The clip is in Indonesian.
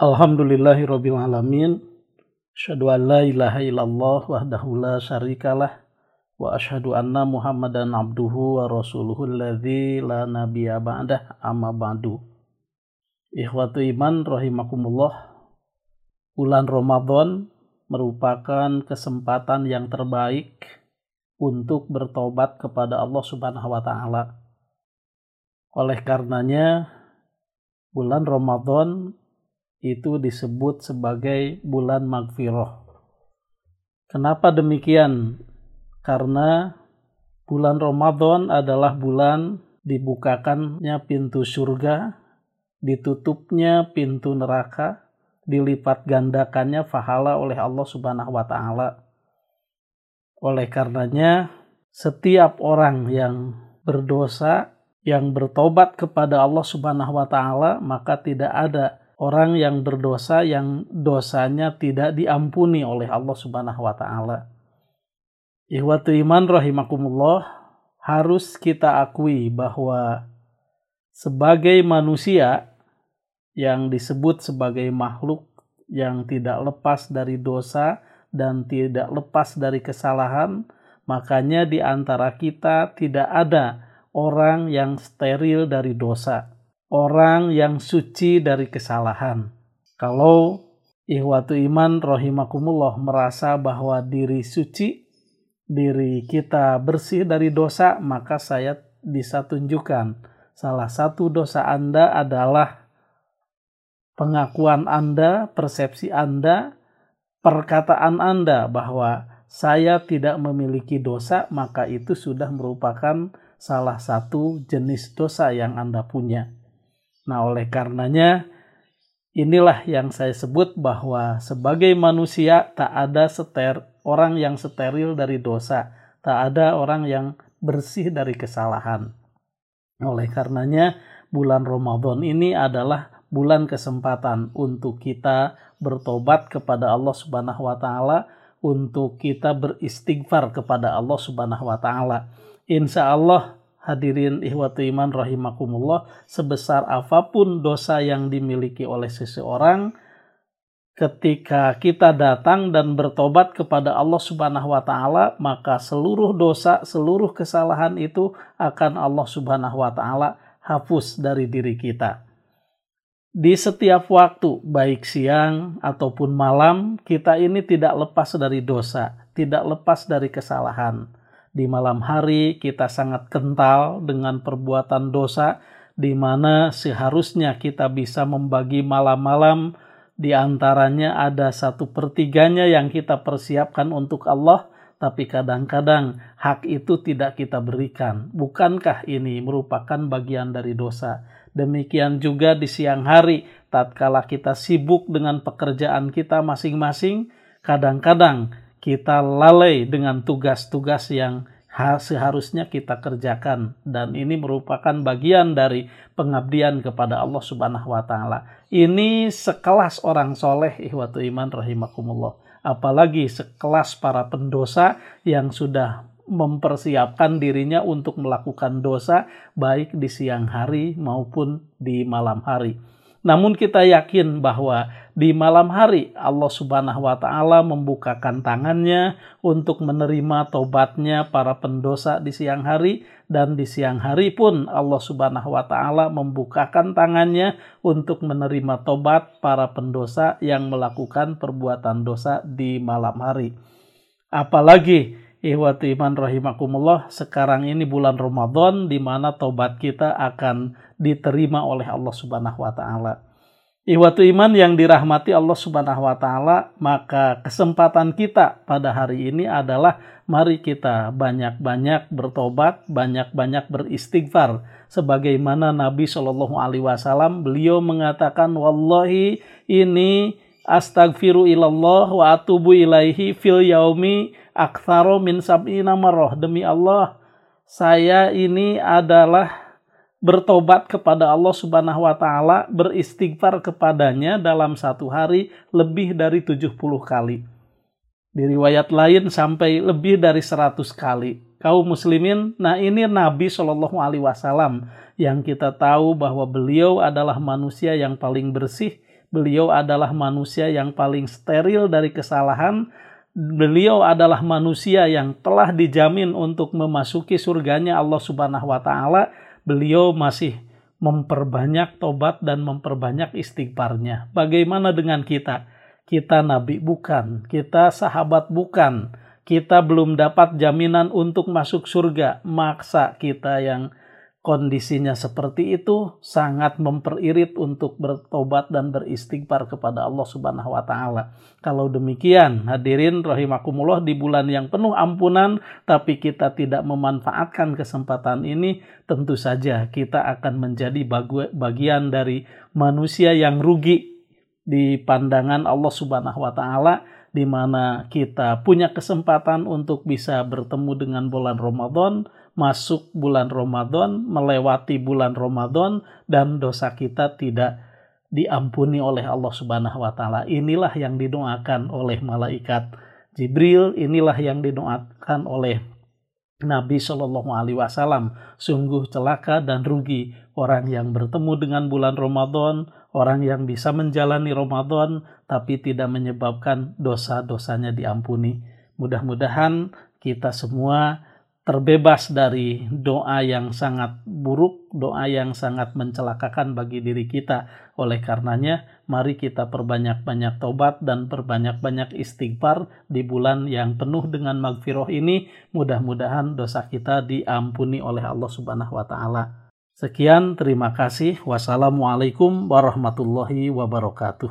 Alhamdulillahirabbil alamin. Asyhadu an la ilaha illallah wahdahu la syarikalah wa asyhadu anna Muhammadan abduhu wa rasuluhu alladzi la nabiyya ba'dah amma ba'du. Ikhwatu iman rahimakumullah. Bulan Ramadan merupakan kesempatan yang terbaik untuk bertobat kepada Allah Subhanahu wa taala. Oleh karenanya bulan Ramadan itu disebut sebagai bulan magfirah. Kenapa demikian? Karena bulan Ramadan adalah bulan dibukakannya pintu surga, ditutupnya pintu neraka, dilipat gandakannya pahala oleh Allah Subhanahu wa taala. Oleh karenanya, setiap orang yang berdosa yang bertobat kepada Allah Subhanahu wa taala, maka tidak ada orang yang berdosa yang dosanya tidak diampuni oleh Allah Subhanahu wa taala. Ihwatu iman rahimakumullah, harus kita akui bahwa sebagai manusia yang disebut sebagai makhluk yang tidak lepas dari dosa dan tidak lepas dari kesalahan, makanya di antara kita tidak ada orang yang steril dari dosa orang yang suci dari kesalahan. Kalau ihwatu iman rohimakumullah merasa bahwa diri suci, diri kita bersih dari dosa, maka saya bisa tunjukkan salah satu dosa Anda adalah pengakuan Anda, persepsi Anda, perkataan Anda bahwa saya tidak memiliki dosa, maka itu sudah merupakan salah satu jenis dosa yang Anda punya. Nah, oleh karenanya inilah yang saya sebut bahwa sebagai manusia tak ada seter orang yang steril dari dosa, tak ada orang yang bersih dari kesalahan. Oleh karenanya, bulan Ramadan ini adalah bulan kesempatan untuk kita bertobat kepada Allah Subhanahu wa taala, untuk kita beristighfar kepada Allah Subhanahu wa taala. Insya Allah hadirin ihwatu iman rahimakumullah sebesar apa pun dosa yang dimiliki oleh seseorang ketika kita datang dan bertobat kepada Allah Subhanahu wa taala maka seluruh dosa seluruh kesalahan itu akan Allah Subhanahu wa taala hapus dari diri kita. Di setiap waktu baik siang ataupun malam kita ini tidak lepas dari dosa tidak lepas dari kesalahan di malam hari kita sangat kental dengan perbuatan dosa di mana seharusnya kita bisa membagi malam-malam di antaranya ada satu pertiganya yang kita persiapkan untuk Allah tapi kadang-kadang hak itu tidak kita berikan. Bukankah ini merupakan bagian dari dosa? Demikian juga di siang hari, tatkala kita sibuk dengan pekerjaan kita masing-masing, kadang-kadang kita lalai dengan tugas-tugas yang seharusnya kita kerjakan dan ini merupakan bagian dari pengabdian kepada Allah Subhanahu wa taala. Ini sekelas orang soleh ihwatu iman rahimakumullah. Apalagi sekelas para pendosa yang sudah mempersiapkan dirinya untuk melakukan dosa baik di siang hari maupun di malam hari. Namun kita yakin bahwa di malam hari Allah Subhanahu wa taala membukakan tangannya untuk menerima tobatnya para pendosa di siang hari dan di siang hari pun Allah Subhanahu wa taala membukakan tangannya untuk menerima tobat para pendosa yang melakukan perbuatan dosa di malam hari. Apalagi Ihwatu iman rahimakumullah, sekarang ini bulan Ramadan di mana tobat kita akan diterima oleh Allah Subhanahu wa taala. Ihwatu iman yang dirahmati Allah Subhanahu wa taala, maka kesempatan kita pada hari ini adalah mari kita banyak-banyak bertobat, banyak-banyak beristighfar sebagaimana Nabi Shallallahu alaihi wasallam beliau mengatakan wallahi ini astagfiru ilallah wa atubu ilaihi fil yaumi aktsaro min sab'ina marrah. Demi Allah, saya ini adalah bertobat kepada Allah Subhanahu wa taala, beristighfar kepadanya dalam satu hari lebih dari 70 kali. Di riwayat lain sampai lebih dari 100 kali. Kaum muslimin, nah ini Nabi Shallallahu alaihi wasallam yang kita tahu bahwa beliau adalah manusia yang paling bersih Beliau adalah manusia yang paling steril dari kesalahan. Beliau adalah manusia yang telah dijamin untuk memasuki surganya Allah Subhanahu wa taala. Beliau masih memperbanyak tobat dan memperbanyak istighfarnya. Bagaimana dengan kita? Kita nabi bukan, kita sahabat bukan. Kita belum dapat jaminan untuk masuk surga. Maksa kita yang kondisinya seperti itu sangat memperirit untuk bertobat dan beristighfar kepada Allah Subhanahu wa taala. Kalau demikian, hadirin rahimakumullah di bulan yang penuh ampunan tapi kita tidak memanfaatkan kesempatan ini, tentu saja kita akan menjadi bagian dari manusia yang rugi di pandangan Allah Subhanahu wa taala di mana kita punya kesempatan untuk bisa bertemu dengan bulan Ramadan masuk bulan Ramadan, melewati bulan Ramadan dan dosa kita tidak diampuni oleh Allah Subhanahu wa taala. Inilah yang didoakan oleh malaikat Jibril, inilah yang didoakan oleh Nabi Shallallahu Alaihi Wasallam sungguh celaka dan rugi orang yang bertemu dengan bulan Ramadan, orang yang bisa menjalani Ramadan tapi tidak menyebabkan dosa-dosanya diampuni. Mudah-mudahan kita semua terbebas dari doa yang sangat buruk, doa yang sangat mencelakakan bagi diri kita. Oleh karenanya, mari kita perbanyak-banyak tobat dan perbanyak-banyak istighfar di bulan yang penuh dengan magfirah ini. Mudah-mudahan dosa kita diampuni oleh Allah Subhanahu wa taala. Sekian, terima kasih. Wassalamualaikum warahmatullahi wabarakatuh.